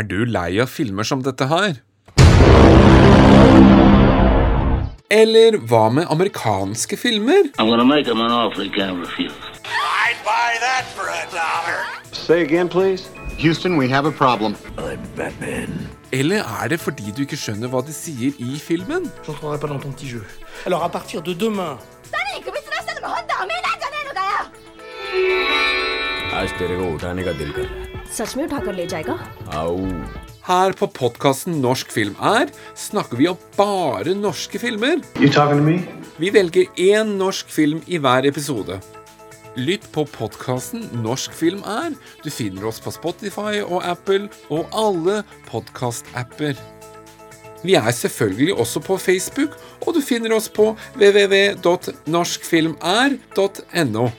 Er du lei av filmer som dette her? Eller hva med amerikanske filmer? I'm gonna make him an offer he can't refuse. I'd buy that for a dollar. Say again. Houston, we have a problem. Eller er det fordi du ikke skjønner hva de sier i filmen? Alors à partir de demain, आज तेरे को उठाने का दिल कर रहा है सच में उठाकर ले जाएगा आओ Her på podkasten Norsk film er snakker vi om bare norske filmer. You talking to me? Vi velger én norsk film i hver episode. Lytt på podkasten Norsk film er. Du finner oss på Spotify og Apple og alle podkast-apper. Vi er selvfølgelig også på Facebook, og du finner oss på www.norskfilmer.no.